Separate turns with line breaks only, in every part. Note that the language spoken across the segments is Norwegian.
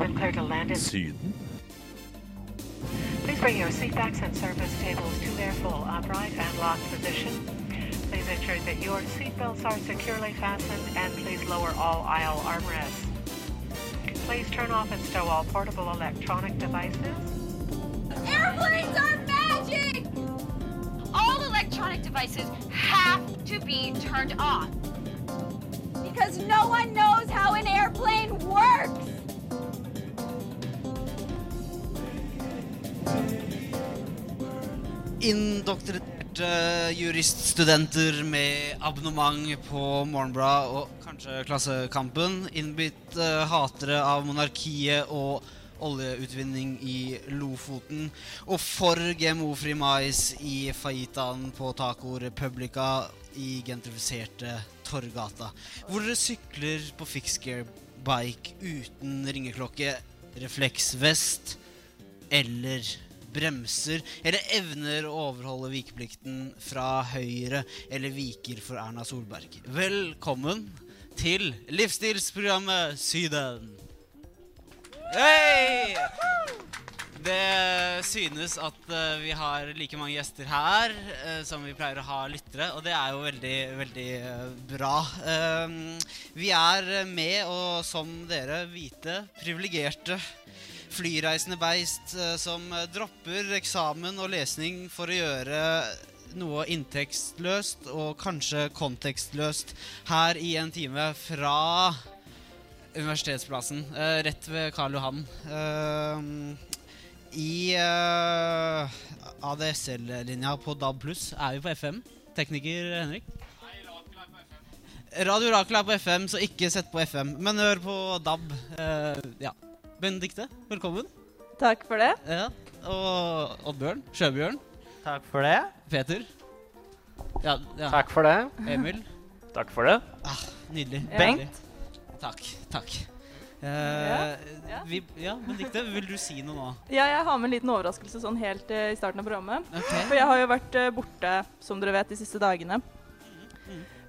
been cleared to land in.
Syden?
Please bring your seatbacks and service tables to their full upright and locked position. Please ensure that your seatbelts are securely fastened and please lower all aisle armrests. Please turn off and stow all portable electronic devices.
Airplanes are magic! All electronic devices have to be turned off. Because no one knows how an airplane works!
Indoktrinerte juriststudenter med abonnement på Morgenbladet og kanskje Klassekampen. Innbitt eh, hatere av monarkiet og oljeutvinning i Lofoten. Og for GMO-fri mais i fajitaen på Taco Republica i gentrifiserte Torgata. Hvor dere sykler på fixgear-bike uten ringeklokke, refleksvest eller bremser, eller evner å overholde vikeplikten fra Høyre, eller viker for Erna Solberg. Velkommen til livsstilsprogrammet Syden. Hei! Det synes at uh, vi har like mange gjester her uh, som vi pleier å ha lyttere, og det er jo veldig, veldig uh, bra. Vi er med, og som dere, hvite, privilegerte, flyreisende beist eh, som eh, dropper eksamen og lesning for å gjøre noe inntektsløst og kanskje kontekstløst her i en time fra Universitetsplassen, eh, rett ved Karl Johan. I ADSL-linja på DAB pluss er vi på FM. Tekniker Henrik? Radio Rakel er på FM, så ikke sett på FM, men hør på DAB. Ja. Benedikte, velkommen.
Takk for det.
Ja. Og Oddbjørn. Sjøbjørn.
Takk for det.
Peter. Ja, ja.
Takk for det.
Emil.
Takk for det.
Nydelig.
Ja.
Bengt.
Takk. Takk. Uh,
Ja.
Vi, ja, Benedikte, vil du si noe nå?
Ja, jeg har med en liten overraskelse sånn helt uh, i starten av programmet.
Okay.
For jeg har jo vært uh, borte, som dere vet, de siste dagene.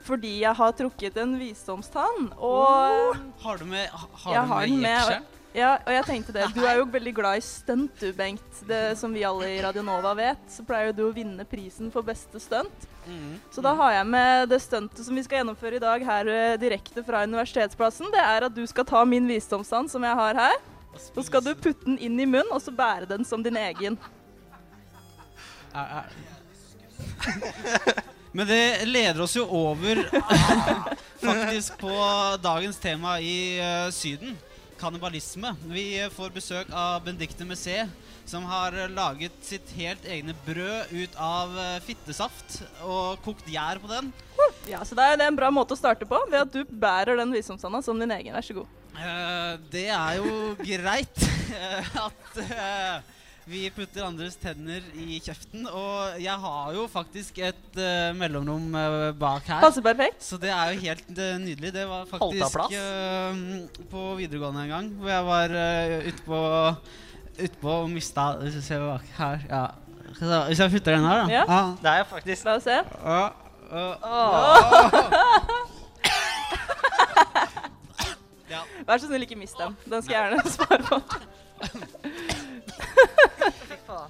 Fordi jeg har trukket en visdomstann. Og,
Har du med, ha- har
Jeg
du med
med,
jekselen?
Ja, og jeg tenkte det. Du er jo veldig glad i stunt, du, Bengt. Det som vi alle i Radionova vet, så pleier du å vinne prisen for beste stunt.
Mm.
Så da har jeg med det stuntet som vi skal gjennomføre i dag her eh, direkte fra Universitetsplassen. Det er at du skal ta min visdomstann som jeg har her. Så skal du putte den inn i munnen, og så bære den som din egen.
Men det leder oss jo over faktisk på dagens tema i uh, Syden. Kannibalisme. Vi får besøk av Benedicte Messé, som har laget sitt helt egne brød ut av eh, fittesaft og kokt gjær på den.
Ja, så det er en bra måte å starte på, ved at du bærer den visdomstanna som din egen. Vær så god.
Uh, det er jo greit eh, at eh, vi putter andres tenner i kjeften. Og jeg har jo faktisk et uh, mellomrom uh, bak her.
Passer perfekt.
Så det er jo helt uh, nydelig. Det var faktisk på videregående en gang, hvor jeg var uh, ute på Ute på og mista Hvis jeg ser bak her Ja. Hvis jeg putter den her, da.
Ja.
Det er jeg faktisk
La oss se.
Ah. Ah. ja.
Vær så snill, ikke mist den. Den skal jeg gjerne spare på.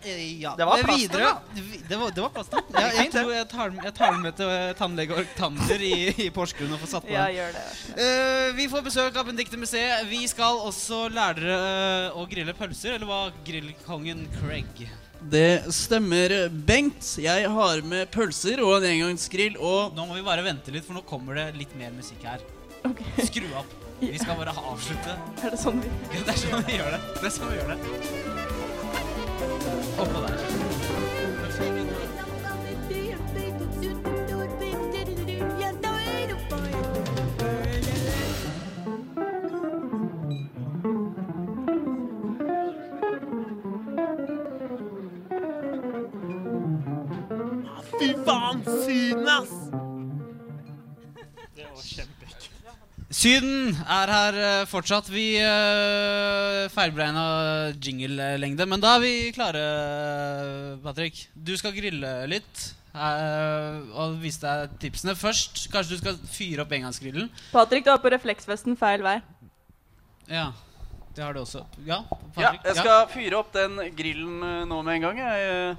Eh, Ja.
Det var
plass til. Det var, det var plaster. Ja, jeg tror jeg tar, jeg tar med til eh, tannlege Orktander i, i Porsgrunn og får satt på
Ja, gjør det.
Eh, vi får besøk av Benedicte Museet. Vi skal også lære dere eh, å grille pølser, eller hva grillkongen Craig?
Det stemmer, Bengt. Jeg har med pølser og en engangsgrill og
Nå må vi bare vente litt, for nå kommer det litt mer musikk her.
Okay.
Skru opp. Vi skal bare avslutte.
Er det sånn vi
Ja, det er sånn vi gjør det. Det er sånn vi gjør det. Oppå der.
Fy faen, synes! ass!
Syden er her eh, fortsatt. Vi uh, feilberegna jingle-lengde, men da er vi klare, Patrick. Du skal grille litt. eh, og vise deg tipsene. Først, kanskje du skal fyre opp engangsgrillen.
Patrick, du har på refleksvesten feil vei.
Ja. Det har du også. Ja,
Ja, jeg skal fyre opp den grillen nå med en gang. Jeg,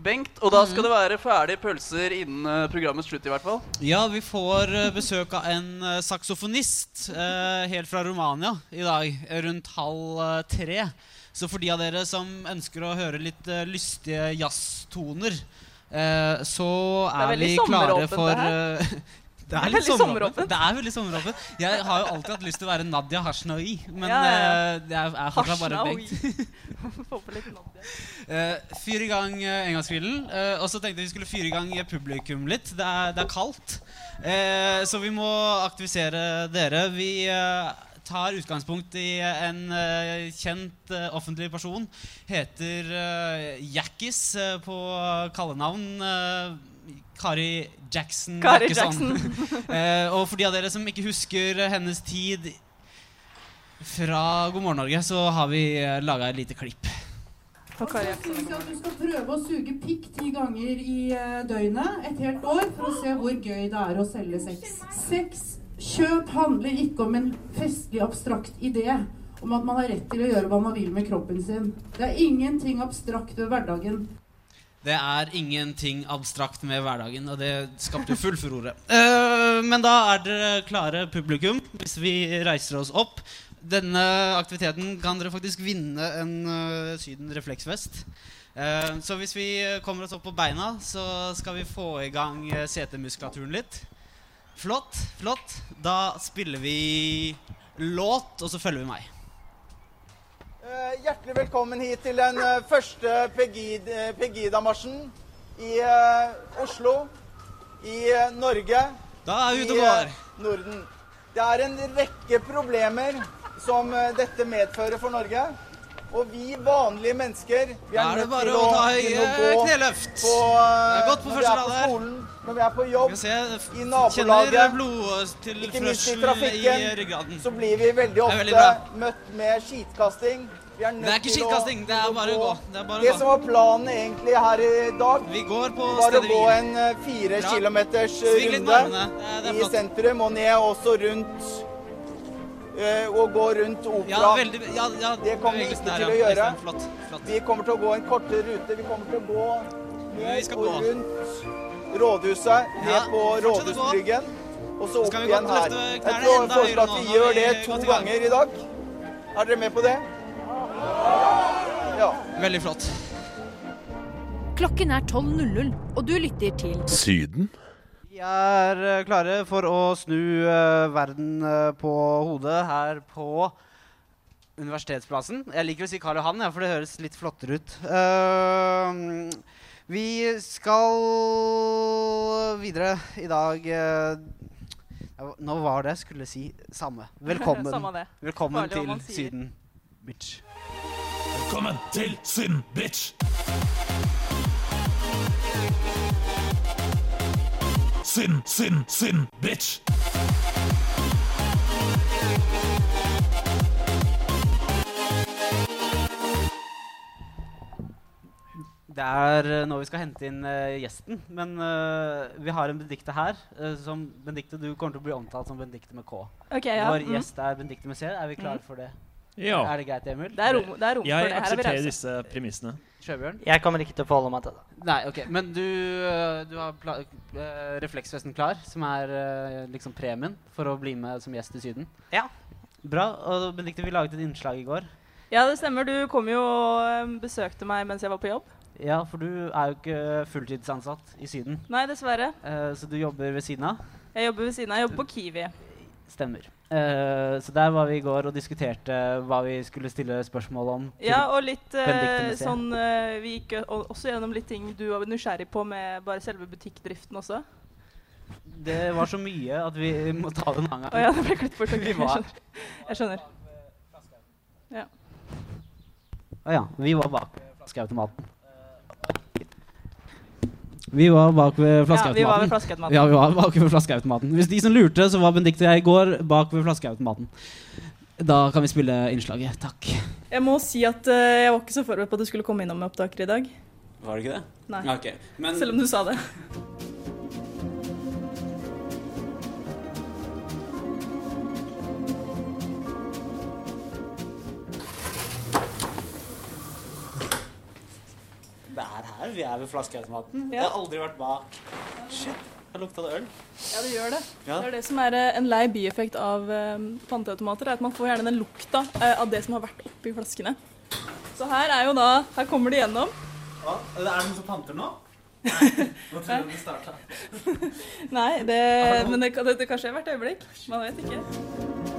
Bengt, og da skal det være ferdige pølser innen eh, programmets slutt, i hvert fall.
Ja, vi får eh, besøk av en eh, saksofonist eh, helt fra Romania i dag, rundt halv tre. Så for de av dere som ønsker å høre litt eh, lystige jazztoner, eh, så
er
er, vi klare for
det
eh, er
veldig
litt sommeråpent. Det er veldig sommeråpent. Jeg har jo alltid hatt lyst til å være Nadia Hashnoi, men
Ja, ja, ja.
eh, jeg er fortsatt bare Bengt.
Få på litt Nadia.
Uh, fyr i gang uh, engangsgrillen. Uh, og så tenkte jeg vi skulle fyre i gang publikum litt. Det er, det er kaldt. uh, så vi må aktivisere dere. Vi eh, tar utgangspunkt i en uh, kjent uh, offentlig person. Heter uh, Jackis eh, på kallenavn. Eh, Kari Jackson.
Kari
Jackson. Eh, og for de av dere som ikke husker eh, hennes tid fra God morgen Norge, så har vi uh, laga et lite klipp.
Og Kari
Jeg
Jackson.
synes at du skal prøve å suge pikk ti ganger i eh, døgnet et helt år for å se hvor gøy det er å selge sex. Sex, kjøp handler ikke om en festlig, abstrakt idé om at man har rett til å gjøre hva man vil med kroppen sin. Det er ingenting abstrakt ved hverdagen.
Det er ingenting abstrakt med hverdagen, og det skapte full furore. Uh, men da er dere klare, publikum, hvis vi reiser oss opp. Denne aktiviteten kan dere faktisk vinne en uh, Syden refleksvest. Uh, så hvis vi kommer oss opp på beina, så skal vi få i gang eh, setemuskulaturen litt. Flott, flott. Da spiller vi låt, og så følger vi meg.
Eh, Hjertelig velkommen hit til den eh, første eh, Pegida-marsjen i Oslo, i Norge,
Da er vi ute og går.
i Norden. Det er en rekke problemer som dette medfører for Norge. Og vi vanlige mennesker vi er,
er
nødt til
å
å,
ta i
gå
kneløft.
på,
Det er godt på første rad her.
når vi er på jobb, i nabolaget, ikke minst i trafikken,
i
så blir vi veldig ofte
veldig
møtt med skitkasting.
Det er ikke
til
skittkasting, det er bare å gå. Det
som var planen egentlig her i dag,
Vi går på
var å gå en eh, fire
Bra.
kilometers eh, runde.
Det er, det er
i sentrum og ned også rundt eh, og gå rundt
Ja, veldig, ja, ja,
Det kommer vi ikke til å gjøre.
Flott. flott.
Vi kommer til å gå en kortere rute. Vi kommer til å gå ned og
gå.
rundt rådhuset, ned på. Rådhusbryggen, og så opp igjen her. Jeg tror-
jeg
foreslår at vi gjør det to ganger i dag. Er dere med på det? Ja.
Veldig flott.
Klokken er 12.00, og du lytter til
Syden?
Vi er eh, klare for å snu eh, verden eh, på hodet her på Universitetsplassen. Jeg liker å si Karl Johan, ja, for det høres litt flottere ut. Vi skal videre i dag Nå var det jeg skulle si samme. Velkommen,
Samme det.
Velkommen til. Syden, bitch.
Velkommen til Syden, bitch! synd, synd, syden, bitch!
Det er eh, nå vi skal hente inn uh, gjesten. Men uh, vi har en Benedicte her. Uh, som Benedicte, Du kommer til å bli omtalt som Benedicte med K.
Okay, ja.
Vår
Mm.
gjest er Benedicte med C. Er vi klar
Mm.
for det?
Ja.
Er det greit, Emil?
Det er rom, det er rom for det. Her er vi
disse premissene.
Sjøbjørn?
Jeg kommer ikke til å forholde meg til det.
Nei, ok. Men du, eh, du har pla eh, refleksvesten klar, som er eh, liksom premien for å bli med som gjest i Syden?
Ja.
Bra. Og Benedicte, vi laget et innslag i går.
Ja, det stemmer. Du kom jo og besøkte meg mens jeg var på jobb.
Ja, for du er jo ikke fulltidsansatt i Syden.
Nei, dessverre.
Uh, så du jobber ved siden av?
Jeg jobber ved siden av. Jeg jobber på Kiwi.
Stemmer. Uh, så der var vi i går og diskuterte hva vi skulle stille spørsmål om.
Ja, og litt
uh,
sånn uh, Vi gikk også gjennom litt ting du var nysgjerrig på med bare selve butikkdriften også.
Det var så mye at vi må ta det en annen gang.
Oh, ja, det ble klitt bort. Okay.
Vi
Jeg
var-
skjønner. Jeg skjønner.
Å ja. Vi var bak flaskeautomaten. Vi var bak ved flaskeautomaten.
Ja, vi var ved flaskeautomaten.
Ja, vi var bak ved flaskeautomaten. Hvis de som lurte, så var Benedicte og jeg i går bak ved flaskeautomaten. Da kan vi spille innslaget. Takk.
Jeg må si at uh, jeg var ikke så forberedt på at du skulle komme innom med opptaker i dag.
Var det ikke det?
Nei.
Okay. Men
Selv om du sa det.
Vi er ved flaskeautomaten.
Ja.
Jeg har aldri vært bak. Shit, her lukta det øl.
Ja, det gjør det.
Ja.
Det er det som er eh, en lei bieffekt av eh, panteautomater, er at man får gjerne den lukta eh, av det som har vært oppi flaskene. Så her er jo da Her kommer de gjennom.
Hva? er det noen som panter nå? Nei, nå tror jeg vi starta.
Nei, det, men det, det, det kan skje hvert øyeblikk. Man vet ikke.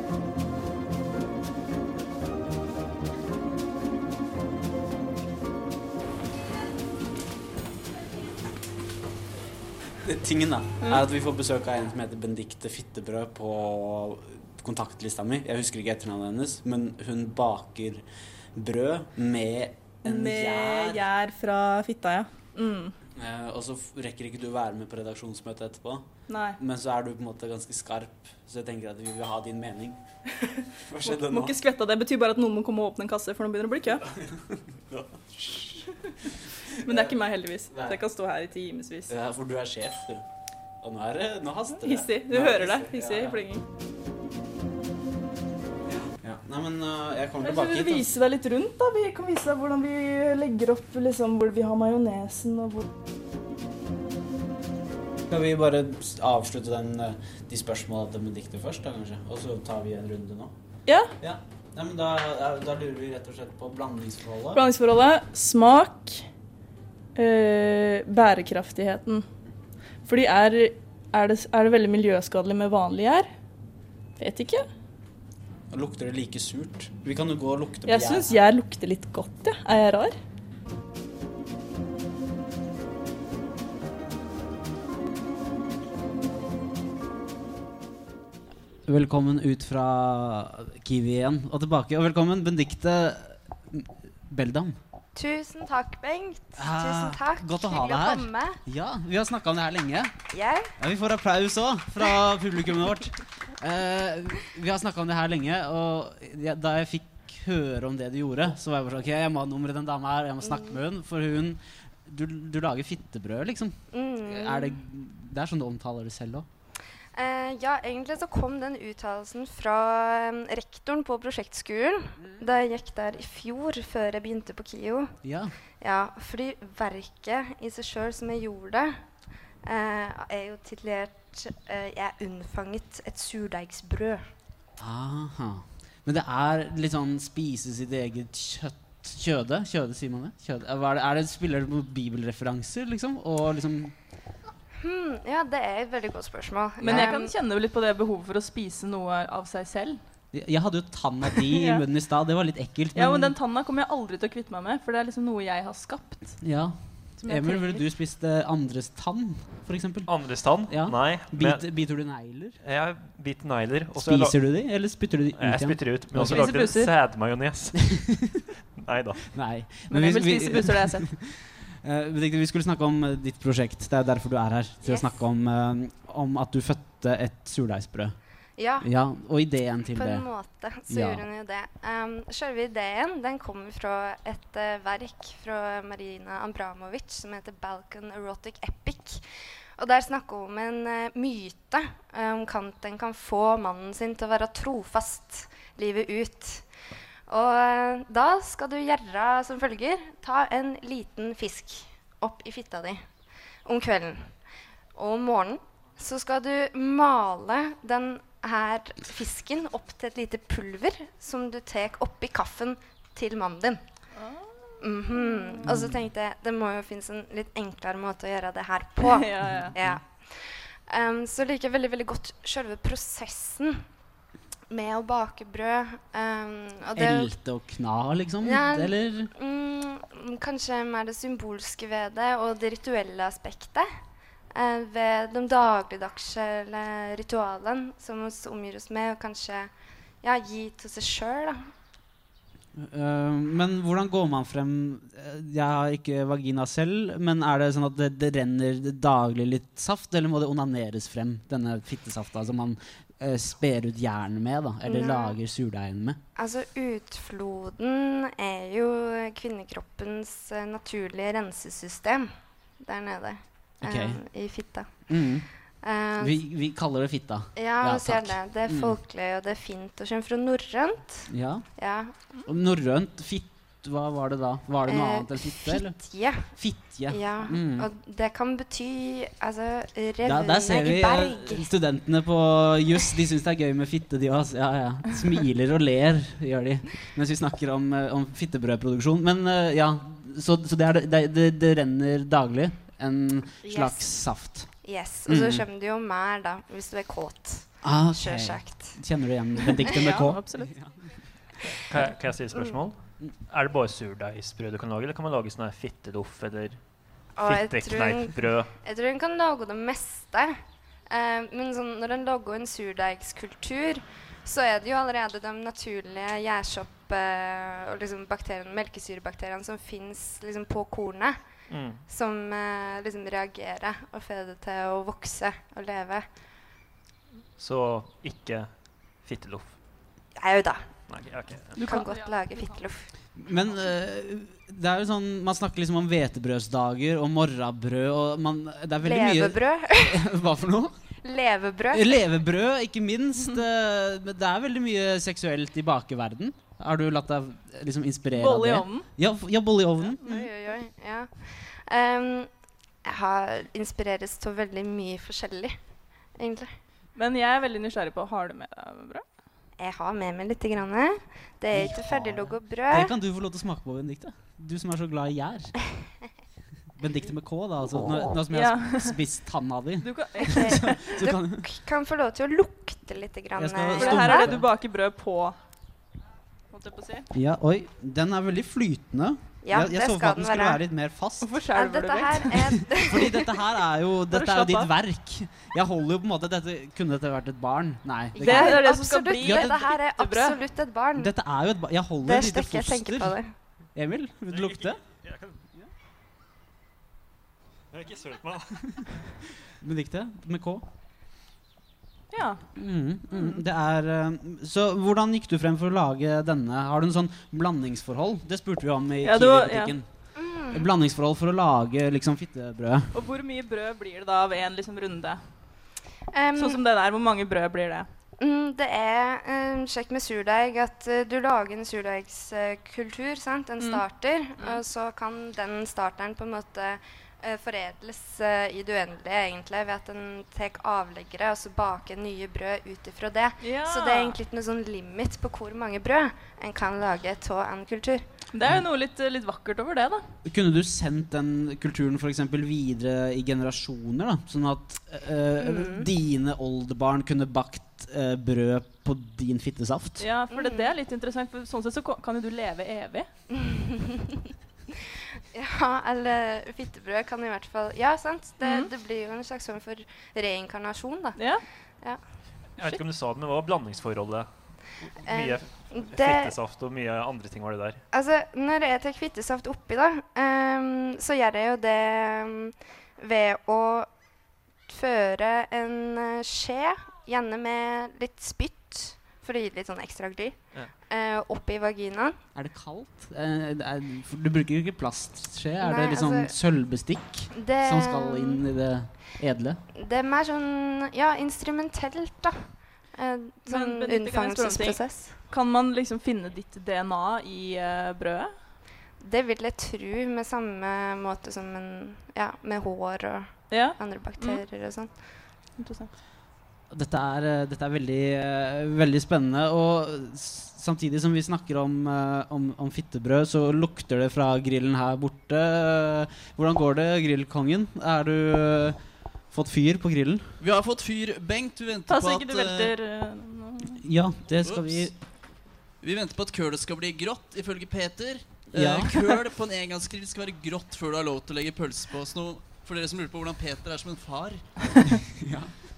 Tingen da, er at vi får besøk av en som heter Benedicte Fittebrød på kontaktlista mi. Jeg husker ikke etternavnet hennes, men hun baker brød med en
Med
gjær.
gjær fra fitta, ja. Mm.
Eh, og så rekker ikke du å være med på redaksjonsmøtet etterpå.
Nei.
Men så er du på en måte ganske skarp, så jeg tenker at vi vil ha din mening. Hva skjedde nå?
må ikke skvette av det. betyr bare at noen må komme og åpne en kasse, for nå begynner det å bli kø. Men det er ikke meg, heldigvis.
Nei.
Så jeg kan stå her i timevis.
Ja, for du er sjef, du. Og nå er det Nå haster det.
Hissig. Du
Nå er
hører det.
hissig. Ja, ja.
plinging.
Ja. Nei, men uh, jeg kommer tilbake
hit.
hit. da.
vise deg litt rundt. da. Vi kan vise deg hvordan vi legger opp liksom, hvor vi har majonesen og hvor
Skal vi bare avslutte den, øh, de spørsmålene til Benedicte først, da kanskje? Og så tar vi en runde nå?
Ja.
Ja. Nei, men da, da- da lurer vi rett og slett på blandingsforholdet.
Blandingsforholdet, smak, øh, bærekraftigheten. Fordi er, er, det, er det veldig miljøskadelig med vanlig gjær? Vet ikke.
Lukter det like surt? Vi kan jo gå og lukte på
Jeg syns gjær lukter litt godt, jeg. Er jeg rar?
Velkommen ut fra Kiwi igjen og tilbake. Og velkommen, Benedicte Beldam.
Tusen takk, Bengt.
Ah,
Tusen takk.
godt å ha deg her.
komme.
Ja, vi har snakka om det her lenge.
Yeah.
Ja, Vi får applaus òg fra publikummet vårt. Eh, vi har snakka om det her lenge, og da jeg fikk høre om det du gjorde, så var jeg bare sånn Ok, jeg må ha nummeret den dama her, jeg må snakke med hun. For hun Du, du lager fittebrød, liksom.
Mm.
Er det, det er sånn du omtaler det selv òg?
Eh, ja, egentlig så kom den uttalelsen fra um, rektoren på prosjektskolen da jeg gikk der i fjor, før jeg begynte på KIO.
Ja.
Ja, fordi verket i seg sjøl som jeg gjorde, eh, er jo titulert eh, 'Jeg unnfanget et surdeigsbrød'.
Aha. Men det er litt sånn spise sitt eget kjøtt Kjøde? Kjøde, sier man det? Kjøde. Er det, er det spiller det på bibelreferanser, liksom? Og liksom
Hmm, ja, det er et veldig godt spørsmål.
Men jeg kan kjenne litt på det behovet for å spise noe av seg selv.
Jeg hadde jo tanna di i munnen i stad. Det var litt ekkelt.
Ja, men den tanna kommer jeg aldri til å kvitte meg med, for det er liksom noe jeg har skapt.
Ja. Emil, ville du spist eh, andres tann, f.eks.?
Andres tann?
Ja.
Nei.
Bit,
men-
biter du negler?
Jeg biter negler.
Spiser du de, eller spytter du de ut igjen?
Jeg spytter de ut. Men også lager en sædmajones. Nei da.
Nei.
Men Emil spiser busser, det har jeg sett.
Eh, vi skulle snakke om eh, ditt prosjekt. Det er derfor du er her. Til
Yes.
å snakke om, eh, om at du fødte et surdeigsbrød.
Ja.
Og ideen til
På
det.
en måte så
Ja.
gjorde hun jo det. Um, Selve ideen den kommer fra et uh, verk fra Marina Ambramovic som heter 'Balkan Erotic Epic'. Og Der snakker hun om en uh, myte om om at en kan få mannen sin til å være trofast livet ut. Og eh, da skal du gjøre som følger. Ta en liten fisk opp i fitta di om kvelden. Og om morgenen så skal du male den her fisken opp til et lite pulver som du tar oppi kaffen til mannen din. Mhm. Og så tenkte jeg det må jo finnes en litt enklere måte å gjøre det her på.
Ja, ja.
Um, så liker jeg veldig veldig godt selve prosessen med å bake brød. Um, og det-
Elte og kna, liksom?
Ja,
Eller?
Mm, kanskje mer det symbolske ved det, og det rituelle aspektet. Uh, ved de dagligdagse ritualene som vi omgir oss med, og kanskje ja, gi til seg sjøl, da.
Eh, men hvordan går man frem Eh, Jeg har ikke vagina selv, men er det sånn at det, det renner daglig litt saft, eller må det onaneres frem, denne fittesafta som man uh, sper ut jern med, da, eller
Nei.
lager surdeigen med?
Altså, utfloden er jo kvinnekroppens eh, naturlige rensesystem der nede
Okay.
eh, i fitta.
Mm.
Eh,
Vi, vi kaller det fitta.
ja, du ser det. Det er
Mm.
folkelig, og det er fint. Og kommer fra norrønt.
Ja.
Ja.
Og norrønt fitte hva var det da? Var det noe
Eh,
annet enn fitte? eller?
Fitje.
Fitje.
Ja,
Mm.
og det kan bety altså
Ja,
revne
der ser vi
i berg.
eh, studentene på juss. De syns det er gøy med fitte, de òg. Ja, ja. Smiler og ler, gjør de. Mens vi snakker om, eh, om fittebrødproduksjon. Men eh, ja, så, så det, er, det, det, det renner daglig. En slags
Yes.
saft.
Yes, Og så
Mm.
kommer det jo mer, da, hvis du er kåt.
Ah, okay.
Sjølsagt.
Kjenner du igjen Benedicte med K?
Ja, absolutt.
Kan jeg, kan jeg si et spørsmål? Er det bare surdeigsbrød du kan lage, eller kan man lage sånn fitteloff eller
fittekneippbrød? jeg tror- en kan lage det meste. Eh, men sånn, når en lager en surdeigskultur, så er det jo allerede de naturlige gjærsopp- eh, og liksom melkesyrebakteriene som fins liksom på kornet,
Mm.
som eh, liksom reagerer og får det til å vokse og leve.
Så ikke fitteloff.
Jau da. Du kan godt lage fitteloff.
Men eh, det er jo sånn man snakker liksom om hvetebrødsdager og morrabrød og man, det er veldig mye
Levebrød.
Hva for noe?
Levebrød.
Levebrød, ikke minst. eh, men det er veldig mye seksuelt i bakeverden. Har du latt deg liksom inspirere
Bolle i
av det?
ovnen?
Ja, ja, bolle i ovnen.
Oi, oi, oi. Ja. Um, jeg har inspireres til veldig mye forskjellig, egentlig.
Men jeg er veldig nysgjerrig på Har du med deg brød?
Jeg har med meg litt. Grann. Det er ikke ferdiglogga
Det
brød.
kan du få lov til å smake på, Benedicte. Du som er så glad i gjær. Benedicte med K, da. Altså, nå, nå som jeg
Ja.
har spist tanna di.
Du kan,
så, så
Du
kan,
kan få lov til å lukte litt. Grann,
For det her er det du baker brød på. Holdt jeg på å si.
ja, oi. Den er veldig flytende.
Ja,
jeg jeg
det
så for at den skulle
være.
være litt mer fast.
Hvorfor
Ja,
du
dette er
Fordi dette her er jo, dette er jo ditt verk. Jeg holder jo på en måte dette, Kunne dette vært et barn? Nei.
Det
det
er det som skal bli
Ja,
Dette her er absolutt et barn.
Dette er jo et barn. Jeg holder
Det
et lite
jeg
foster.
det.
Emil, vil du lukte?
Jeg har ikke sølt meg. da.
Benedicte med K.
Ja.
Mm, mm. Det er eh, Så hvordan gikk du frem for å lage denne? Har du en sånn blandingsforhold? Det spurte vi om i
Ja,
Kiwi-butikken.
Mm.
Blandingsforhold for å lage liksom fittebrød.
Og hvor mye brød blir det da av én liksom, runde?
Um,
sånn som det der. Hvor mange brød blir det?
Mm, det er um, sjekk med surdeig at uh, du lager en surdeigskultur, uh, en
Mm.
starter, og så kan den starteren på en måte foredles eh, i det uendelige, egentlig, ved at en tar avleggere og så baker nye brød ut ifra det.
Ja.
Så det er egentlig ikke noe sånn limit på hvor mange brød en kan lage av en kultur.
Det er jo noe litt, litt vakkert over det, da.
Kunne du sendt den kulturen for eksempel videre i generasjoner? da? Sånn at eh,
Mm.
dine oldebarn kunne bakt eh, brød på din fittesaft?
Ja, for det, det er litt interessant. For sånn sett så kan jo du leve evig.
Ja, eller fittebrød kan i hvert fall Ja, sant. Det,
mm.
det blir jo en slags form for reinkarnasjon, da.
Ja.
Ja.
Jeg vet ikke om du sa det, men hva var blandingsforholdet? Mye
Eh, det-
fittesaft og mye andre ting var det der.
Altså, når jeg tar fittesaft oppi, da, um, så gjør jeg jo det um, ved å føre en eh, skje, gjerne med litt spytt, for å gi litt sånn ekstra gly,
Ja.
eh, oppi vaginaen.
Er det kaldt? Eh, er, for du bruker jo ikke plastskje? Er
det
det sånn
altså,
sølvbestikk
det-
som skal inn i det edle?
Det er mer sånn, ja, instrumentelt, da. Eh, sånn
kan
unnfangelsesprosess.
Kan man liksom finne ditt DNA i brødet?
Det vil jeg tro, med samme måte som en, ja, med hår og
Ja.
andre bakterier og sånn.
Interessant.
Dette er, eh, dette er veldig, eh, veldig spennende. Og samtidig som vi snakker om, eh, om, om fittebrød, så lukter det fra grillen her borte. Hvordan går det, grillkongen? Er du fått fyr på grillen?
Vi har fått fyr. Bengt, Du venter
Pass
på
ikke
at
du
eh,
velter eh.
Ja, det skal vi
Ups. Vi venter på at kølet skal bli grått, ifølge Peter.
Ja.
køl på en engangsgrill skal være grått før du har lov til å legge pølse på. Så nå, for dere som lurer på hvordan Peter er som en far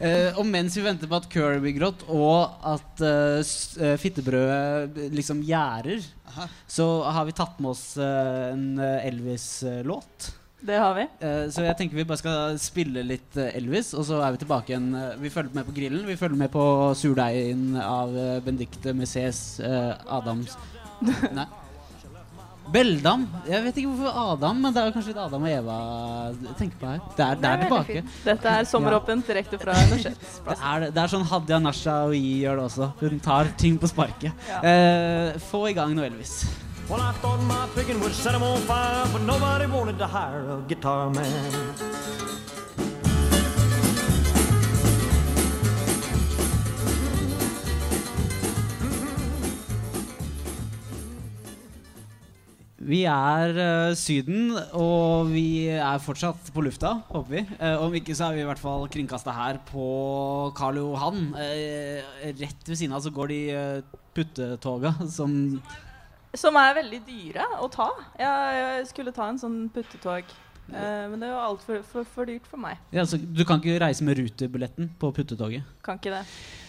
Eh, og mens vi venter på at curry blir grått, og at uh, fittebrødet liksom gjærer,
Aha.
så har vi tatt med oss uh, en Elvis-låt.
Det har vi.
Eh, så jeg tenker vi bare skal spille litt Elvis, og så er vi tilbake igjen. Vi følger med på grillen. Vi følger med på surdeigen av Bendikte Benedicte Messes uh, Adams Nei. Beldam. Jeg vet ikke hvorfor Adam, men det er kanskje litt Adam og Eva tenker på her. Det er, det er tilbake.
Dette er sommeråpent direkte fra
Det er, det er sånn Hadia Nasha og I gjør det også. Hun tar ting på sparket.
Ja.
Eh, få i gang noe Elvis.
Well, I thought my picking would set 'em on fire, but nobody wanted to hire a guitar man.
Vi er uh, Syden, og vi er fortsatt på lufta, håper vi. Uh, om ikke så er vi i hvert fall kringkasta her på Karl Johan. Uh, rett ved siden av så går de uh, puttetoga som
Som er veldig dyre å ta. Jeg, jeg skulle ta en sånn puttetog. Men det var altfor for, for dyrt for meg.
ja, så Du kan ikke reise med rutebilletten på puttetoget?
Kan ikke det.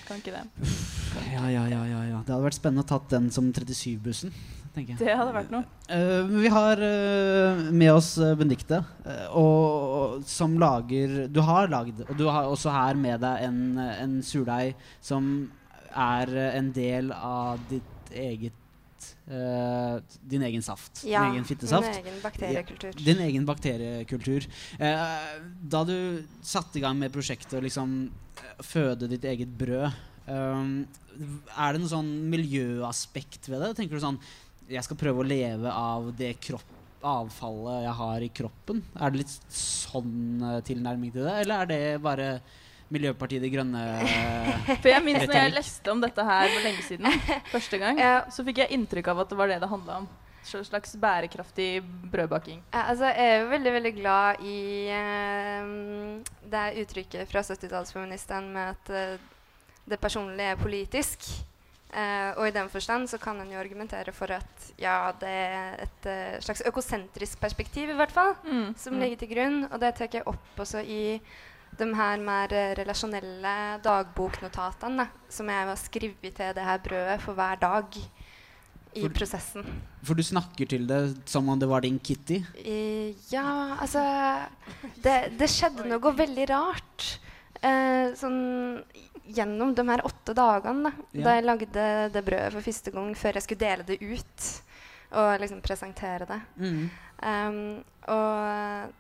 Kan ikke det.
Ja, ja, ja, ja, ja. Det hadde vært spennende å tatt den som 37-bussen. Tenker jeg.
Det hadde vært noe.
Uh, vi har uh, med oss uh, Benedicte, uh, og, og, som lager Du har lagd, og du har også her med deg en, en surdeig som er eh, en del av ditt eget eh, din egen saft.
Ja,
din egen fittesaft.
min egen bakteriekultur.
Din egen bakteriekultur. Eh, da du satte i gang med prosjektet å liksom eh, føde ditt eget brød, eh, er det noe sånn miljøaspekt ved det? Tenker du sånn Jeg skal prøve å leve av det kropp, avfallet jeg har i kroppen. Er det litt sånn eh, tilnærming til det, eller er det bare Miljøpartiet De Grønne
For jeg minnes når jeg leste om dette her for lenge siden, første gang, så fikk jeg inntrykk av at det var det det handla om. En slags bærekraftig brødbaking.
Ja, altså, jeg er jo veldig veldig glad i eh, det uttrykket fra 70-tallsfeministene med at eh, det personlige er politisk. Eh, og i den forstand så kan en jo argumentere for at ja, det er et uh, slags økosentrisk perspektiv i hvert fall
Mm,
som
mm.
ligger til grunn. Og det tar jeg opp også i de her mer uh, relasjonelle dagboknotatene da, som jeg har skrevet til det her brødet for hver dag i
For-
prosessen.
For du snakker til det som om det var din Kitty?
Eh, ja, altså det, det skjedde noe veldig rart. Eh, sånn gjennom de her åtte dagene da,
Ja.
da jeg lagde det brødet for første gang før jeg skulle dele det ut og liksom presentere det.
Mm.
Um, og,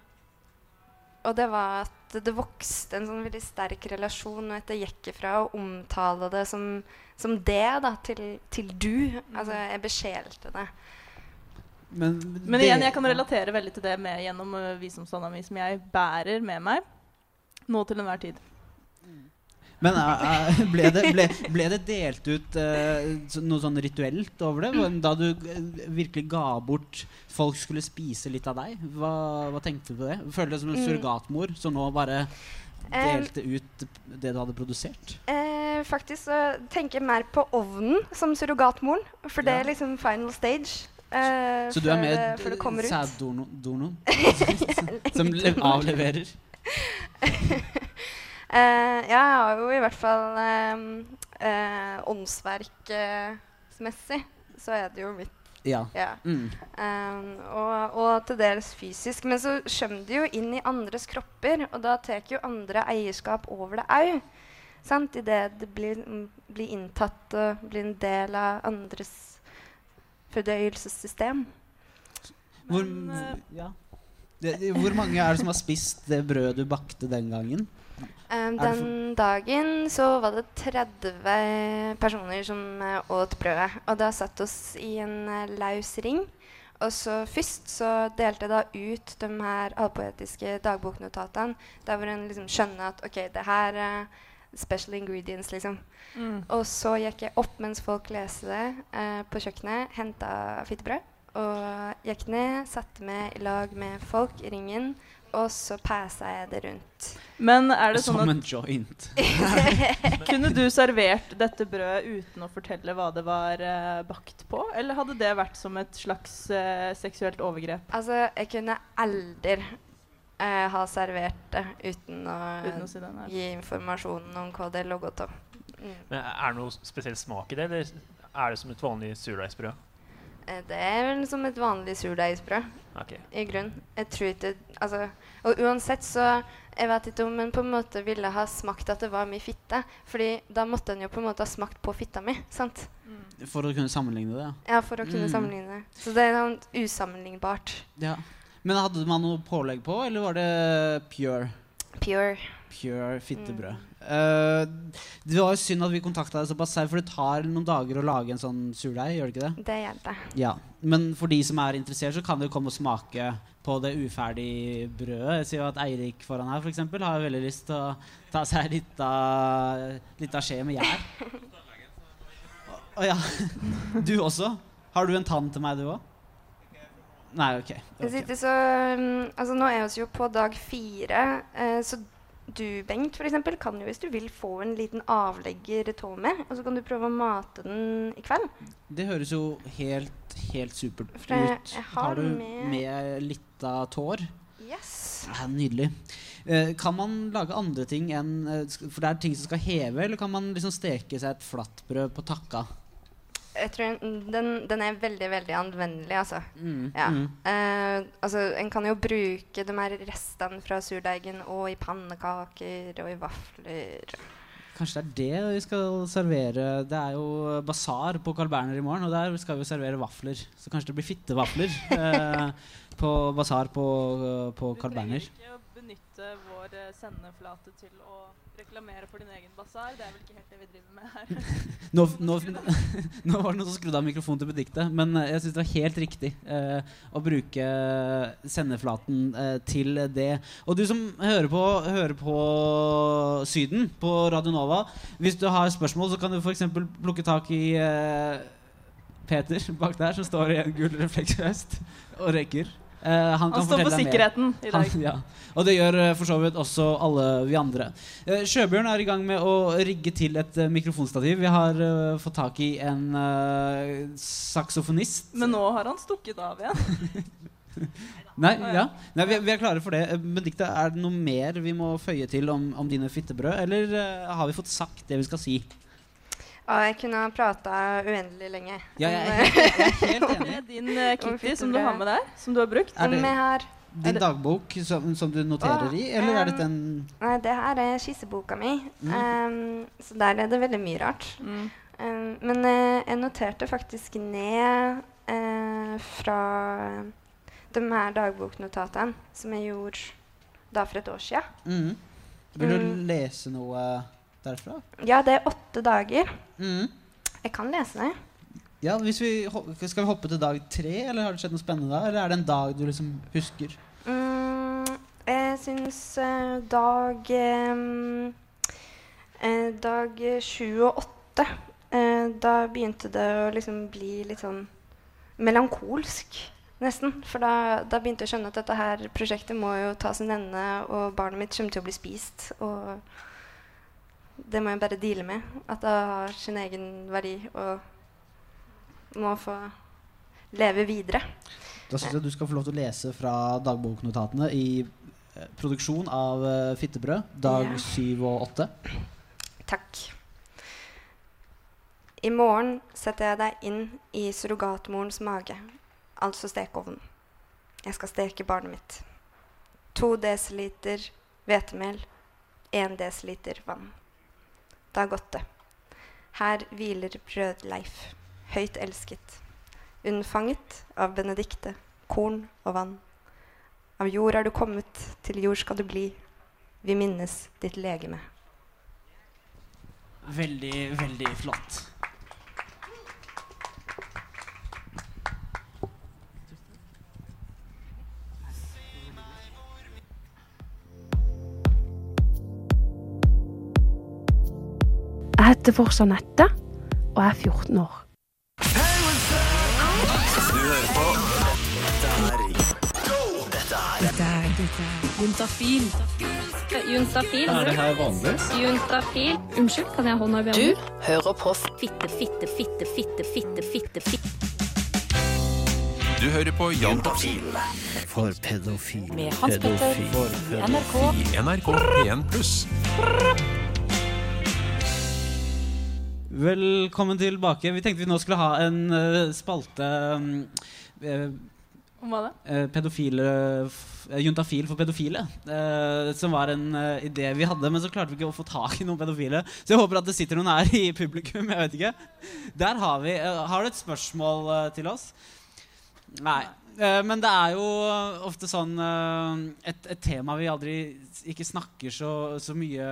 og det var at det vokste en sånn veldig sterk relasjon, og at jeg gikk ifra å omtale det som, som det da, til, til du. Altså, jeg besjelte det.
Men,
Men
det-
igjen, jeg kan relatere veldig til det med gjennom uh, visdomstanna mi, som jeg bærer med meg nå til enhver tid.
Men eh, ble, det, ble, ble det delt ut uh, noe sånn rituelt over det? Da du virkelig ga bort Folk skulle spise litt av deg? Hva, hva tenkte du på det? Føler du deg som en
Mm.
surrogatmor som nå bare delte ut det du hadde produsert?
Eh, faktisk så tenker jeg mer på ovnen som surrogatmoren, for det er liksom final stage. eh,
Så du er med sæddornoen? Som le-
av-
avleverer?
Eh, ja, jeg har jo i hvert fall um, uh, åndsverkmessig så er det jo mitt.
Ja. Mm.
Um, og, og til dels fysisk. Men så kommer det jo inn i andres kropper, og da tar jo andre eierskap over det òg. Idet det blir, blir inntatt og blir en del av andres fordøyelsessystem.
Hvor,
uh,
ja. det, det- hvor mange er det som har spist det brødet du bakte den gangen?
Um, den dagen så var det 30 personer som uh, åt brødet. Og da satt oss i en uh, laus ring. Og så først så delte jeg da ut de her halvpoetiske dagboknotatene. Der hvor en liksom skjønner at OK, det her er special ingredients, liksom.
Mm.
Og så gikk jeg opp mens folk leste det på kjøkkenet, henta fittebrød. Og gikk ned, satte meg i lag med folk i ringen. Og så passa jeg det rundt.
Men er det sånn
Som en joint.
Kunne du servert dette brødet uten å fortelle hva det var uh, bakt på? Eller hadde det vært som et slags uh, seksuelt overgrep?
Altså, jeg kunne aldri uh, ha servert det uten å,
Uten å si
gi informasjonen om hva det lå godt av. Mm.
Men Er det noe spesiell smak i det, eller er det som et vanlig surdeigsbrød?
Eh, Det er vel som et vanlig surdeigsbrød.
Okay.
I grunn. Jeg tror ikke altså, Og uansett så Jeg vet ikke om en på en måte ville ha smakt at det var mye fitte. Fordi da måtte en jo på en måte ha smakt på fitta mi. Sant?
For å kunne sammenligne det?
Ja, for å kunne
Mm.
sammenligne. Så det er sånn usammenlignbart.
Ja. Men hadde man noe pålegg på, eller var det pure?
Pure.
Pure fittebrød. Eh, det var jo synd at vi kontakta deg såpass seint, for det tar noen dager å lage en sånn surdeig, gjør det ikke det?
Det gjør det.
Ja, Men for de som er interessert, så kan dere komme og smake på det uferdige brødet. Jeg ser jo at Eirik foran her for eksempel, har veldig lyst til å ta seg litt av skje med gjær. Å ja. Du også? Har du en tann til meg, du òg? Nei, OK.
Jeg sitter så, um, altså nå er vi jo på dag fire, eh, så du, Bengt, for eksempel, kan jo hvis du vil få en liten avlegger tå med, og så kan du prøve å mate den i kveld.
Det høres jo helt, helt supert ut.
har
Har du
med-
med litt av tår?
Yes.
Ja, nydelig. Uh, kan man lage andre ting enn uh, For det er ting som skal heve, eller kan man liksom steke seg et flatbrød på takka?
Jeg tror den, den er veldig, veldig anvendelig, altså.
Mm,
Ja.
mm.
Eh, altså. En kan jo bruke de her restene fra surdeigen og i pannekaker og i vafler.
Kanskje det er det vi skal servere Det er jo basar på Carl Berner i morgen, og der skal vi servere vafler. Så kanskje det blir fittevafler eh, på basar på, på Carl Berner.
ikke å benytte vår sendeflate til å reklamere for din egen basar. Det er vel ikke helt det vi driver med her.
Nå, nå, nå var det noen som skrudde av mikrofonen til Benedicte, men eh, jeg syns det var helt riktig eh, å bruke sendeflaten eh, til det. Og du som hører på, hører på Syden på Radio Nova, hvis du har spørsmål, så kan du f.eks. plukke tak i eh, Peter bak der, som står i en gul refleksvest og røyker. Eh, han,
Han
kan
står for
mer.
sikkerheten i dag.
Han, ja. Og det gjør eh, for så vidt også alle vi andre. Eh, Sjøbjørn er i gang med å rigge til et mikrofonstativ. Vi har fått tak i en saksofonist.
Men nå har han stukket av igjen.
Nei, ja. Nei vi, vi er klare for det. Benedicte, er det noe mer vi må føye til om, om dine fittebrød, eller har vi fått sagt det vi skal si?
Og jeg kunne ha prata uendelig lenge.
Ja, jeg er helt- jeg er helt enig.
Din
uh,
Kitty som du har med deg, som du har brukt.
Er det-
Som jeg har
Din dagbok som, som du noterer i, eller er dette en
Nei, det her er skisseboka mi.
Mm.
Um, så der er det veldig mye rart. Um, men uh, jeg noterte faktisk ned uh, fra de her dagboknotatene som jeg gjorde da for et år siden.
mm. Vil du
Mm.
lese noe derfra?
Ja, det er åtte dager.
Mm.
Jeg kan lese det.
Ja, hvis vi, Skal vi hoppe til dag tre, eller har det skjedd noe spennende da? Eller er det en dag du liksom husker?
Mm, jeg syns eh, dag eh, eh, Dag sju og åtte eh, Da begynte det å liksom bli litt sånn melankolsk, nesten. For da, da begynte jeg å skjønne at dette her prosjektet må jo ta sin ende, og barnet mitt kommer til å bli spist. Og det må jeg bare deale med. At det har sin egen verdi og må få leve videre.
Da syns jeg du skal få lov til å lese fra dagboknotatene i eh, produksjon av eh, Fittebrød, dag
Ja.
syv og åtte.
Takk. I morgen setter jeg deg inn i surrogatmorens mage, altså stekeovnen. Jeg skal steke barnet mitt. To desiliter hvetemel, én desiliter vann. Det har gått, det. Her hviler Brødleif, høyt elsket. Unnfanget av Benedikte, korn og vann. Av jord er du kommet, til jord skal du bli. Vi minnes ditt legeme.
Veldig, veldig flott.
Heter fortsatt Nette, og er 14 år.
Du hører på Dette er Dette er
Juntafil.
Juntafil.
Er det her vanlig?
Juntafil. Unnskyld, kan jeg ha hånda i
Du hører på
Fitte, fitte, fitte, fitte, fitte, fitte, fitte.
Du hører på Jantafil
For pedofil.
Med Hans Petter pedofil. NRK.
i NRK P1 pluss.
Velkommen tilbake. Vi tenkte vi nå skulle ha en uh, spalte um, eh,
Om hva da?
eh, pedofile eh, Juntafil for pedofile. eh, som var en eh, idé vi hadde, men så klarte vi ikke å få tak i noen pedofile. Så jeg håper at det sitter noen her i publikum. Jeg vet ikke. Der har vi Har du et spørsmål til oss? Nei. Eh, men det er jo ofte sånn eh, et, et tema vi aldri ikke snakker så, så mye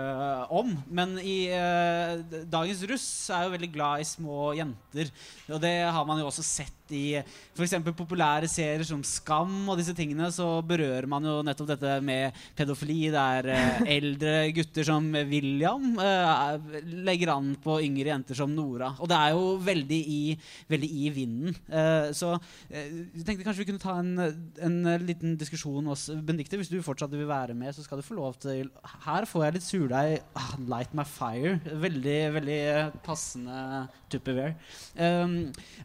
om. Men i eh, dagens russ er jo veldig glad i små jenter. Og det har man jo også sett i f.eks. populære serier som Skam og disse tingene. Så berører man jo nettopp dette med pedofili. Der eh, eldre gutter som William eh, legger an på yngre jenter som Nora. Og det er jo veldig i, veldig i vinden. Eh, så jeg tenkte kanskje vi kunne ta en, en liten diskusjon også. Benedicte. Hvis du fortsatt vil være med, så skal du få lov til Her får jeg litt surdeig. Ah, Light my fire. Veldig, veldig passende Tupperware. Um,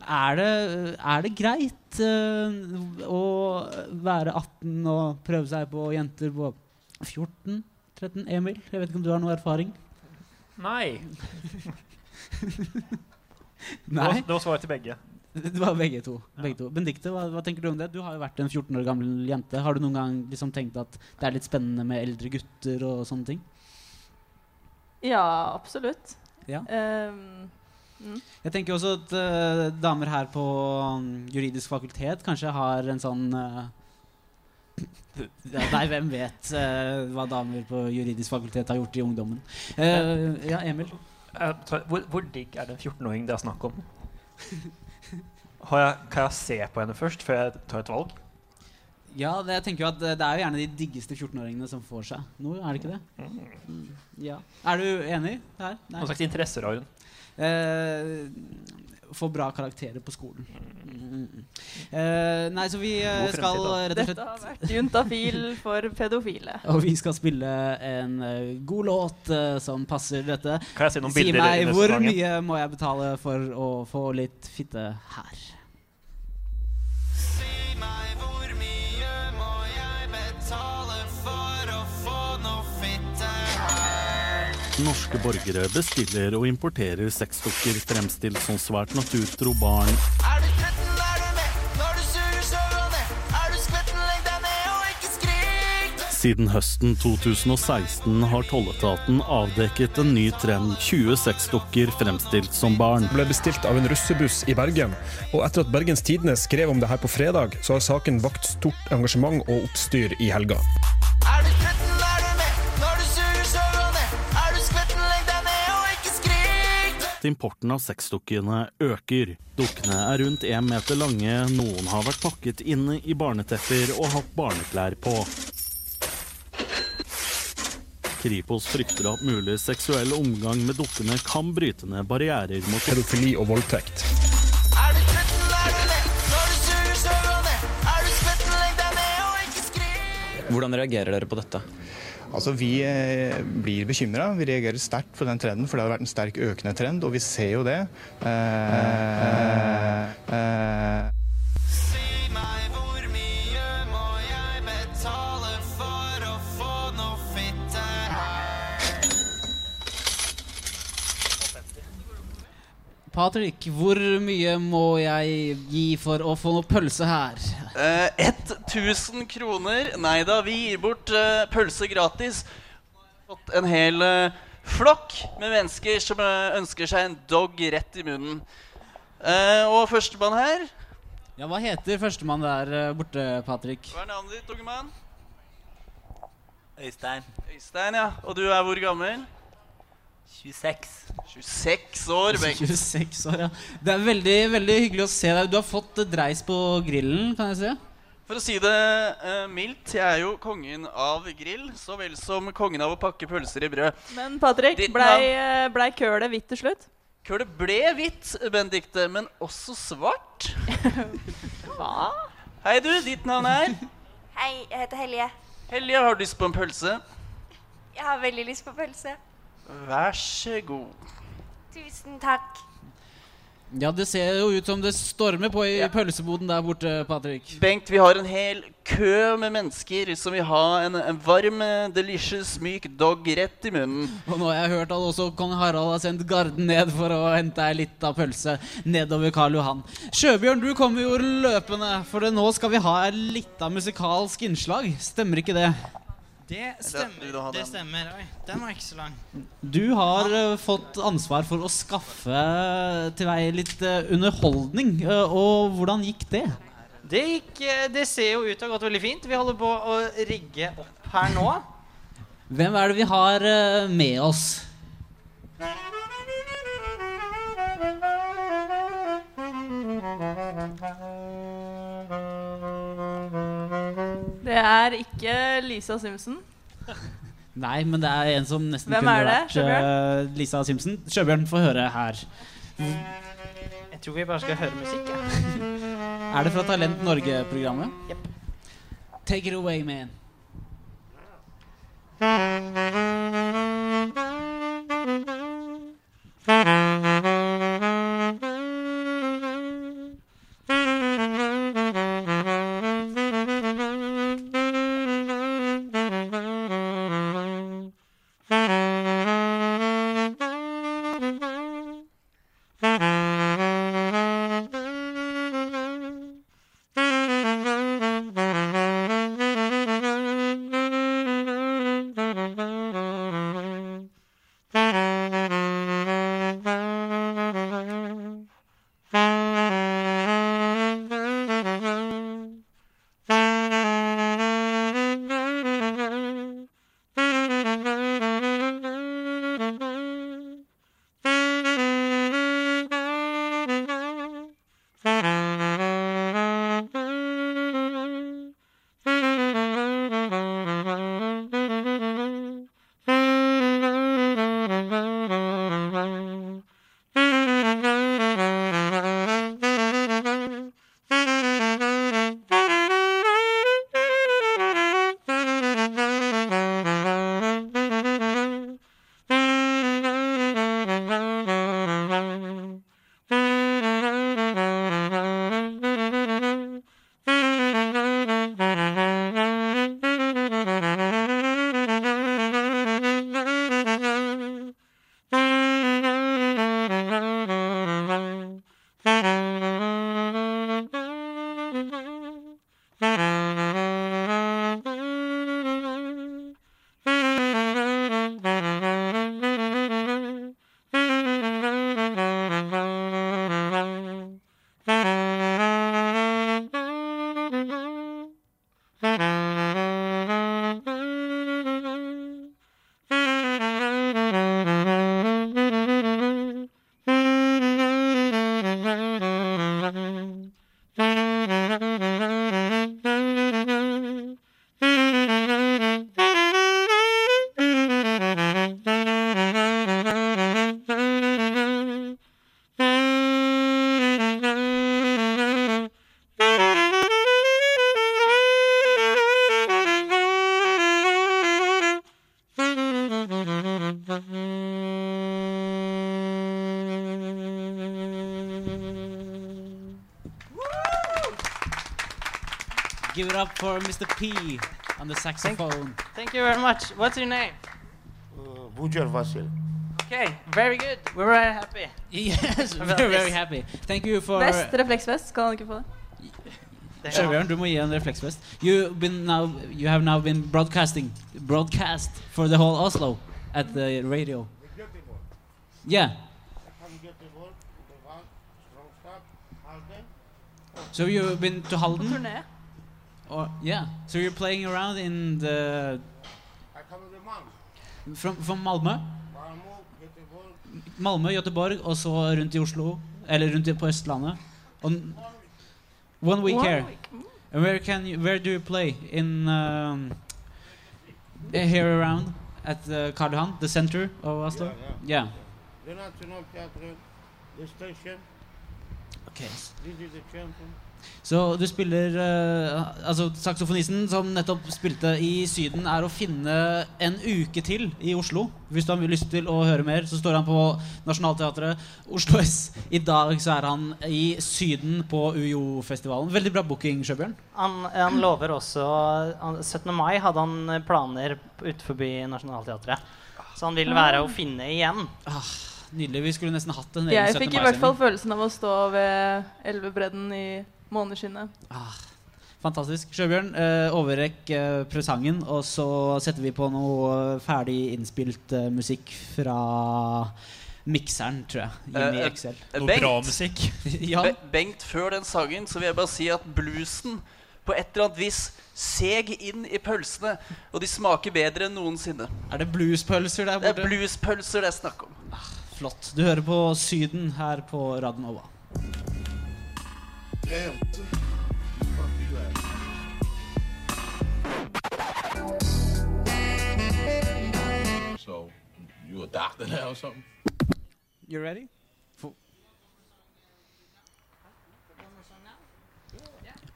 er, det, er det greit uh, å være 18 og prøve seg på jenter på 14? 13? Emil, jeg vet ikke om du har noe erfaring?
Nei.
Nei.
Det var svaret til begge.
Det var begge to. Begge to. Benedicte, hva, hva tenker du om det? Du har jo vært en 14 år gammel jente. Har du noen gang liksom tenkt at det er litt spennende med eldre gutter og sånne ting?
Ja, absolutt.
Ja.
Ehm, mm.
Jeg tenker også at uh, damer her på um, juridisk fakultet kanskje har en sånn uh, Nei, hvem vet uh, hva damer på juridisk fakultet har gjort i ungdommen. Ja, Emil?
Hvor, hvor digg er det en 14-åring det er snakk om? Har jeg, kan jeg se på henne først, før jeg tar et valg?
Ja, det, jeg tenker jo at det er jo gjerne de diggeste 14-åringene som får seg noe, er det ikke det? Mm. Ja. Er du enig her?
Hva slags interesser har hun?
Eh, få bra karakterer på skolen. Mm. Eh, nei, så vi eh, skal rett og slett
Dette har vært juntafil for pedofile.
Og vi skal spille en uh, god låt som passer dette.
Kan jeg se noen
si
bilder
meg, hvor mye må jeg betale for å få litt fitte her?
Norske borgere bestiller og importerer sexdukker fremstilt som svært naturtro barn.
Er du tretten, er du med? Når du suger, så gå ned. Er du skvetten, legg deg ned og ikke skrik.
Siden høsten 2016 har tolletaten avdekket en ny trend 20 sexdukker fremstilt som barn.
ble bestilt av en russebuss i Bergen. Og etter at Bergens Tidende skrev om det her på fredag, så har saken vakt stort engasjement og oppstyr i helga.
Importen av sexdukkene øker. Dukkene er rundt én meter lange, noen har vært pakket inne i barnetepper og hatt barneklær på. Kripos frykter at mulig seksuell omgang med dukkene kan bryte ned barrierer mot
Pedofili og voldtekt.
Hvordan reagerer dere på dette?
Altså, Vi eh, blir bekymra. Vi reagerer sterkt på den trenden, for det har vært en sterk økende trend, og vi ser jo det. Eh, eh, eh,
Betale for å få noe fitte.
Patrick, hvor mye må jeg gi for å få noe pølse her?
Eh, 1000 kroner. Nei da, vi gir bort uh, pølse gratis. Fått en hel uh, flokk med mennesker som ønsker seg en dog rett i munnen. Eh, og førstemann her
Ja, Hva heter førstemann der borte, Patrick?
Hva er navnet ditt, unge mann?
Øystein.
Øystein, ja. Og du er hvor gammel?
26.
26 år, Bengt.
26 år, ja. Det er veldig veldig hyggelig å se deg. Du har fått dreis på grillen, kan jeg si?
For å si det uh, mildt, jeg er jo kongen av grill, så vel som kongen av å pakke pølser i brød.
Men Patrick,
Ditt
blei eh, blei kølet hvitt til slutt?
Kølet ble hvitt, Benedicte, men også svart.
Hva?
Hei, du. Ditt navn er?
Hei, jeg heter Helje.
Helje, har du lyst på en pølse?
Jeg har veldig lyst på pølse.
Vær så god.
Tusen takk.
Ja, Det ser jo ut som det stormer på i pølseboden der borte, Patrick.
Bengt, vi har en hel kø med mennesker som vil ha en, en varm, delicious, myk dog rett i munnen.
Og nå har jeg hørt at også kong Harald har sendt garden ned for å hente ei lita pølse nedover Karl Johan. Sjøbjørn, du kommer jo løpende, for nå skal vi ha et lita musikalsk innslag. Stemmer ikke det?
Det stemmer. Det stemmer. Oi, den var ikke så lang.
Du har uh, fått ansvar for å skaffe til vei litt uh, underholdning. Uh, og hvordan gikk det?
Det, gikk, eh, det ser jo ut til å ha gått veldig fint. Vi holder på å rigge opp her nå.
Hvem er det vi har eh, med oss?
Det er ikke Lisa Simpson.
Nei, men det er en som nesten
Hvem
kunne
er det?
vært eh, Lisa Simpson. Sjøbjørn, få høre her.
Jeg tror vi bare skal høre musikk. Ja.
Er det fra Talent Norge-programmet? Take it away, man. Give it up for Mr. P on the saxophone.
Thank you very much. What's your name?
Bujar Vasil.
Okay, very good. We're very happy.
Yes,
about
we're very happy. Thank you for
Vest, refleksvest. Skal han ikke få det?
Sjøbjørn, du må gi en refleksvest. You've been now, you have now been broadcasting, broadcast for the whole Oslo at the radio. Yeah. So you've been to Halden? Or yeah. So you're playing around in the from from Malmö? Malmö, Göteborg og så rundt i Oslo eller rundt på Østlandet. On one week
One
here.
week, mm.
And where can you where do you play in um, here around at the Karl Johan, the center of Oslo? Yeah.
The National Theatre, the station.
Okay.
This is the champion.
Så du spiller uh, Altså saksofonisten som nettopp spilte i Syden, er å finne en uke til i Oslo. Hvis du har lyst til å høre mer, så står han på Nationaltheatret Oslo S. I dag så er han i Syden på UiO-festivalen. Veldig bra booking, Sjøbjørn.
Han, han lover også han, 17. mai hadde han planer utenfor Nationaltheatret. Så han vil være å finne igjen.
Nydelig. Vi skulle nesten hatt en egen
Jeg fikk i hvert fall følelsen av å stå ved elvebredden i måneskinnet.
Fantastisk. Sjøbjørn, eh, overrekk eh, presangen, og så setter vi på noe ferdig innspilt eh, musikk fra mikseren, tror jeg.
Eh,
Hjemme i
eh,
Excel.
eh, Bengt,
ja.
Be Bengt, før den sangen så vil jeg bare si at bluesen på et eller annet vis seg inn i pølsene, og de smaker bedre enn noensinne.
Er det bluespølser der
Det
borte?
er bluespølser det er snakk om.
Flott. Du hører på Syden her på
So, you a doctor now or something?
You ready?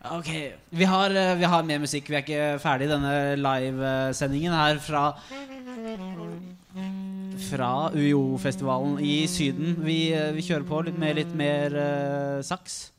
Ok, vi har, eh, vi har mer musikk. Vi er ikke ferdig denne livesendingen her fra Fra UiO-festivalen i Syden. Vi, eh, vi kjører på litt med litt mer uh, saks.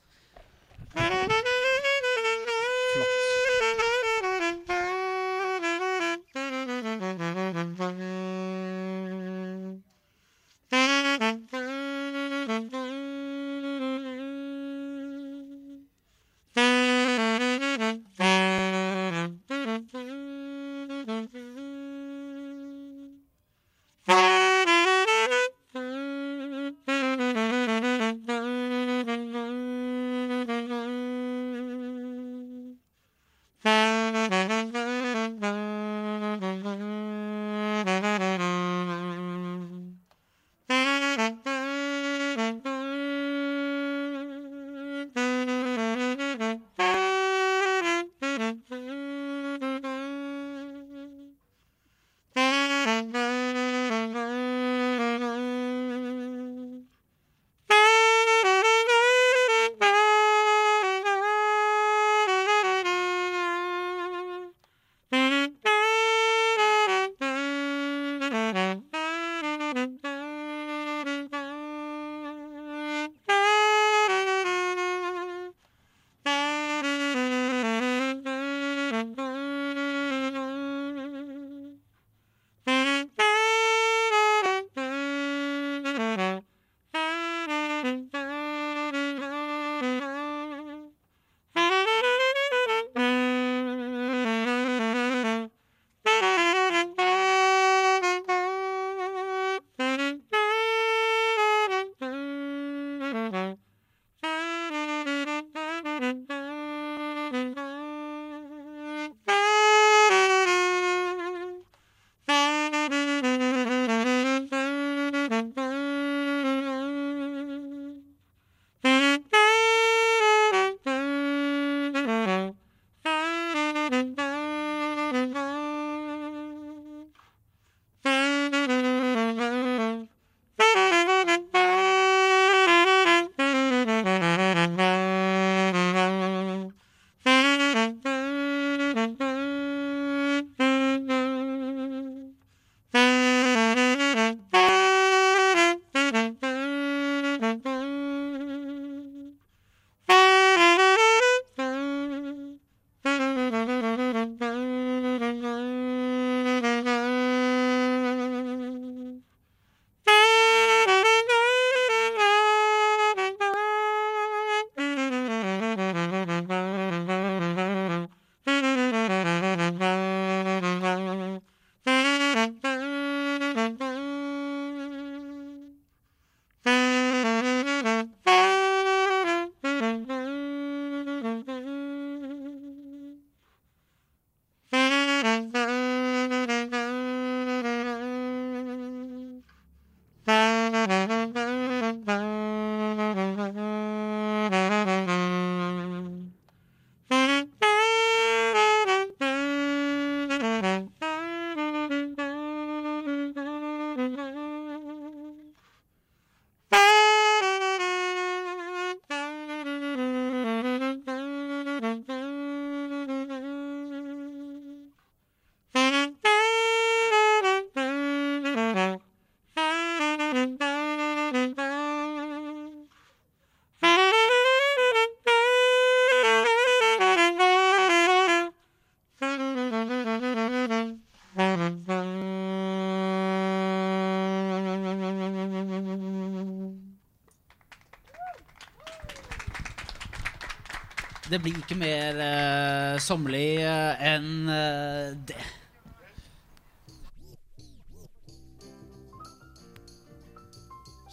Det blir ikke mer uh, sommerlig eh, enn eh, det.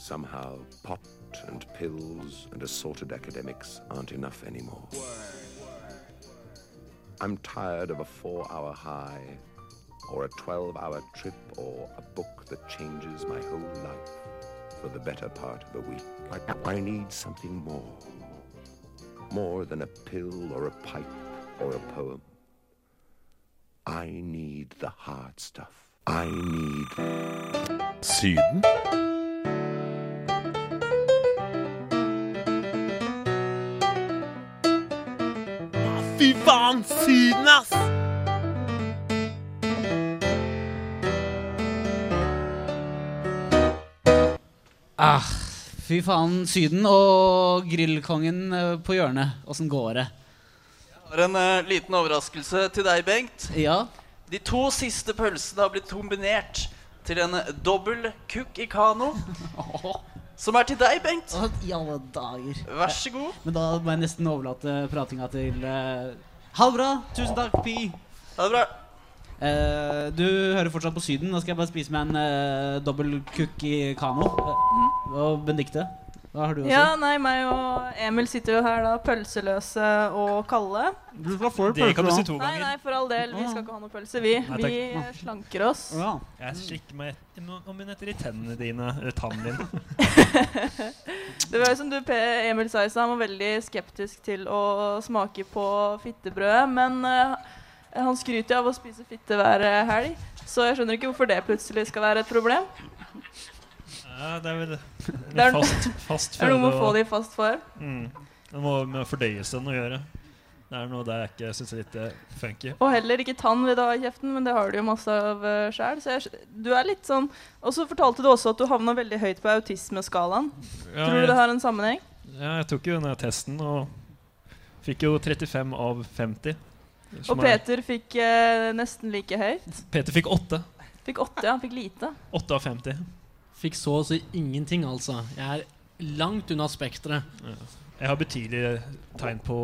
somehow pot and pills and assorted academics aren't enough anymore. I'm tired of a four hour high, or a 12 hour trip, or a book that changes my whole life for the better part of a week. I, I need something more. More than a pill or a pipe or a poem. I need the hard stuff. I need
Syden?
Fy faen, Syden, ass!
Ah, fy faen, Syden og grillkongen eh, på hjørnet. Åssen går det?
Jeg har en uh, liten overraskelse til deg, Bengt.
Ja?
De to siste pølsene har blitt kombinert til en dobbel kukk i kano. Som er til deg, Bengt.
I alle dager.
Vær så god.
Men da må jeg nesten overlate pratinga til uh, Ha det bra! Tusen takk, Pi.
Ha det bra.
Eh, du hører fortsatt på Syden. Nå skal jeg bare spise meg en uh, dobbel cookie i kano. Uh, og Benedicte, hva har du å si?
Ja, nei, meg og Emil sitter jo her da, pølseløse og kalde.
Du skal få
Det kan du si to ganger.
nei, nei, for all del. Vi skal ikke ha noe pølse, vi.
Nei.
Vi slanker oss.
Jeg slikker meg om minutter i tennene dine. Eller tannen din.
Det var jo som du, P. Emil sa i stad, han var veldig skeptisk til å smake på fittebrødet. Men eh, han skryter av å spise fitte hver eh, helg, så jeg skjønner ikke hvorfor det plutselig skal være et problem.
Ja, det er vel
Det er-
fast, fast
det er noe med å få det i fast form.
Mm. Det må med fordøyelsen å gjøre. Det er noe der jeg ikke syns er litt eh, funky.
Og heller ikke tann vil du ha i kjeften, men det har du jo masse av uh, sjæl. Jeg, skj- du er litt sånn Og så fortalte du også at du havna veldig høyt på autismeskalaen.
Ja,
Tror du
jeg-
det har en sammenheng?
Ja, jeg tok jo denne testen og fikk jo 35 av 50.
Og
er-
Peter fikk eh, nesten like høyt.
Peter fikk 8.
Fikk åtte, ja. Fikk lite.
8 av 50.
Fikk så å si ingenting, altså. Jeg er langt unna spekteret.
Jeg har betydelige tegn på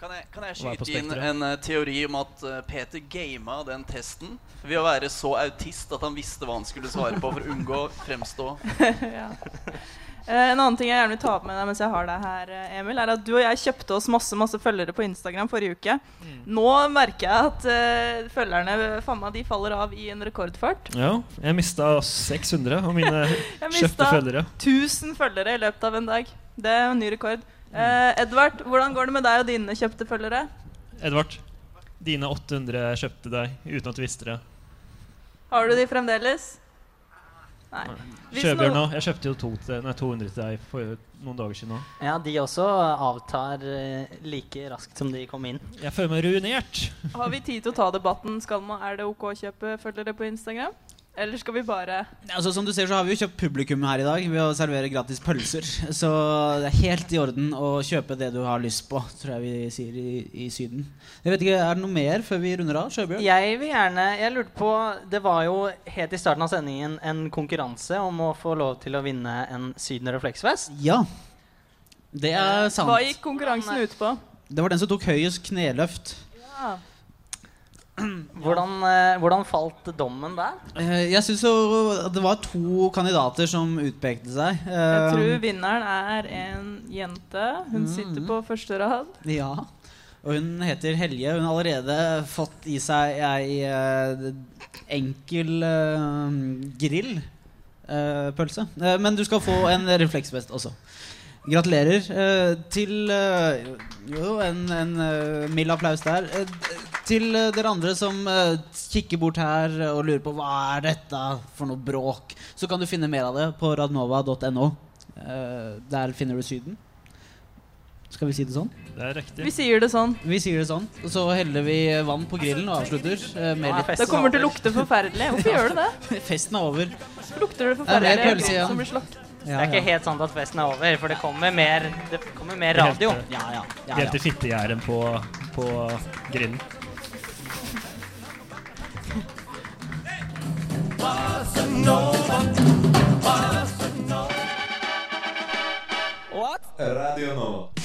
Kan jeg, kan jeg skyte inn en eh, teori om at eh, Peter gama den testen ved å være så autist at han visste hva han skulle svare på for å unngå å fremstå
ja. Eh, en annen ting jeg gjerne vil ta opp med deg mens jeg har deg her, eh, Emil, er at du og jeg kjøpte oss masse masse følgere på Instagram forrige uke.
Mm.
Nå merker jeg at uh, følgerne faen meg, de faller av i en rekordfart.
Ja, jeg mista 600 av mine
Jeg
kjøpte
mista
følgere.
1000 følgere i løpet av en dag. Det er en ny rekord. Eh, Edvard, hvordan går det med deg og dine kjøpte følgere?
Edvard, dine 800 kjøpte deg uten at du visste det.
Har du de fremdeles? Nei. Noe-
nå. Jeg kjøpte jo to til, nei, 200 til deg for noen dager siden òg.
Ja, de også avtar eh, like raskt som de kom inn.
Jeg føler meg ruinert.
Har vi tid til å ta debatten? Skal man, er det ok å kjøpe følgere på Instagram? Eller skal vi bare
Altså, som du ser så har vi jo kjøpt publikum her i dag ved å servere gratis pølser. Så det er helt i orden å kjøpe det du har lyst på, tror jeg vi sier i, i Syden. Jeg vet ikke, Er det noe mer før vi runder av? Sjøbjørn?
Jeg vil gjerne Jeg lurte på Det var jo helt i starten av sendingen en konkurranse om å få lov til å vinne en Syden refleksvest.
Ja. Det er sant.
Hva gikk konkurransen ut på?
Det var den som tok høyest kneløft.
Ja.
Hvordan, eh, hvordan falt dommen der?
Eh, Jeg syns jo det var to kandidater som utpekte seg.
Jeg
Eh,
tror vinneren er en jente. Hun
Mm.
sitter på første rad.
Ja. Og hun heter Helje. Hun har allerede fått i seg ei enkel grillpølse. Men du skal få en refleksvest også. Gratulerer eh, til eh, Jo, en, en eh, mild applaus der. Eh, til eh, dere andre som eh, kikker bort her og lurer på hva er dette for noe bråk, så kan du finne mer av det på radnova.no. Eh, der finner du Syden. Skal vi si det sånn?
Det er riktig.
Vi sier det sånn.
Vi sier det sånn. Og så heller vi vann på grillen og avslutter med litt
Det kommer til å lukte forferdelig. Hvorfor gjør det det?
Festen er over.
Lukter det
Det er mer pølse igjen.
Som blir slått
det er ikke helt sant at festen er over, for det kommer mer, det kommer mer radio.
Ja, ja, ja,
Helt til fittegjerdet på, på grillen.
Radio Nova.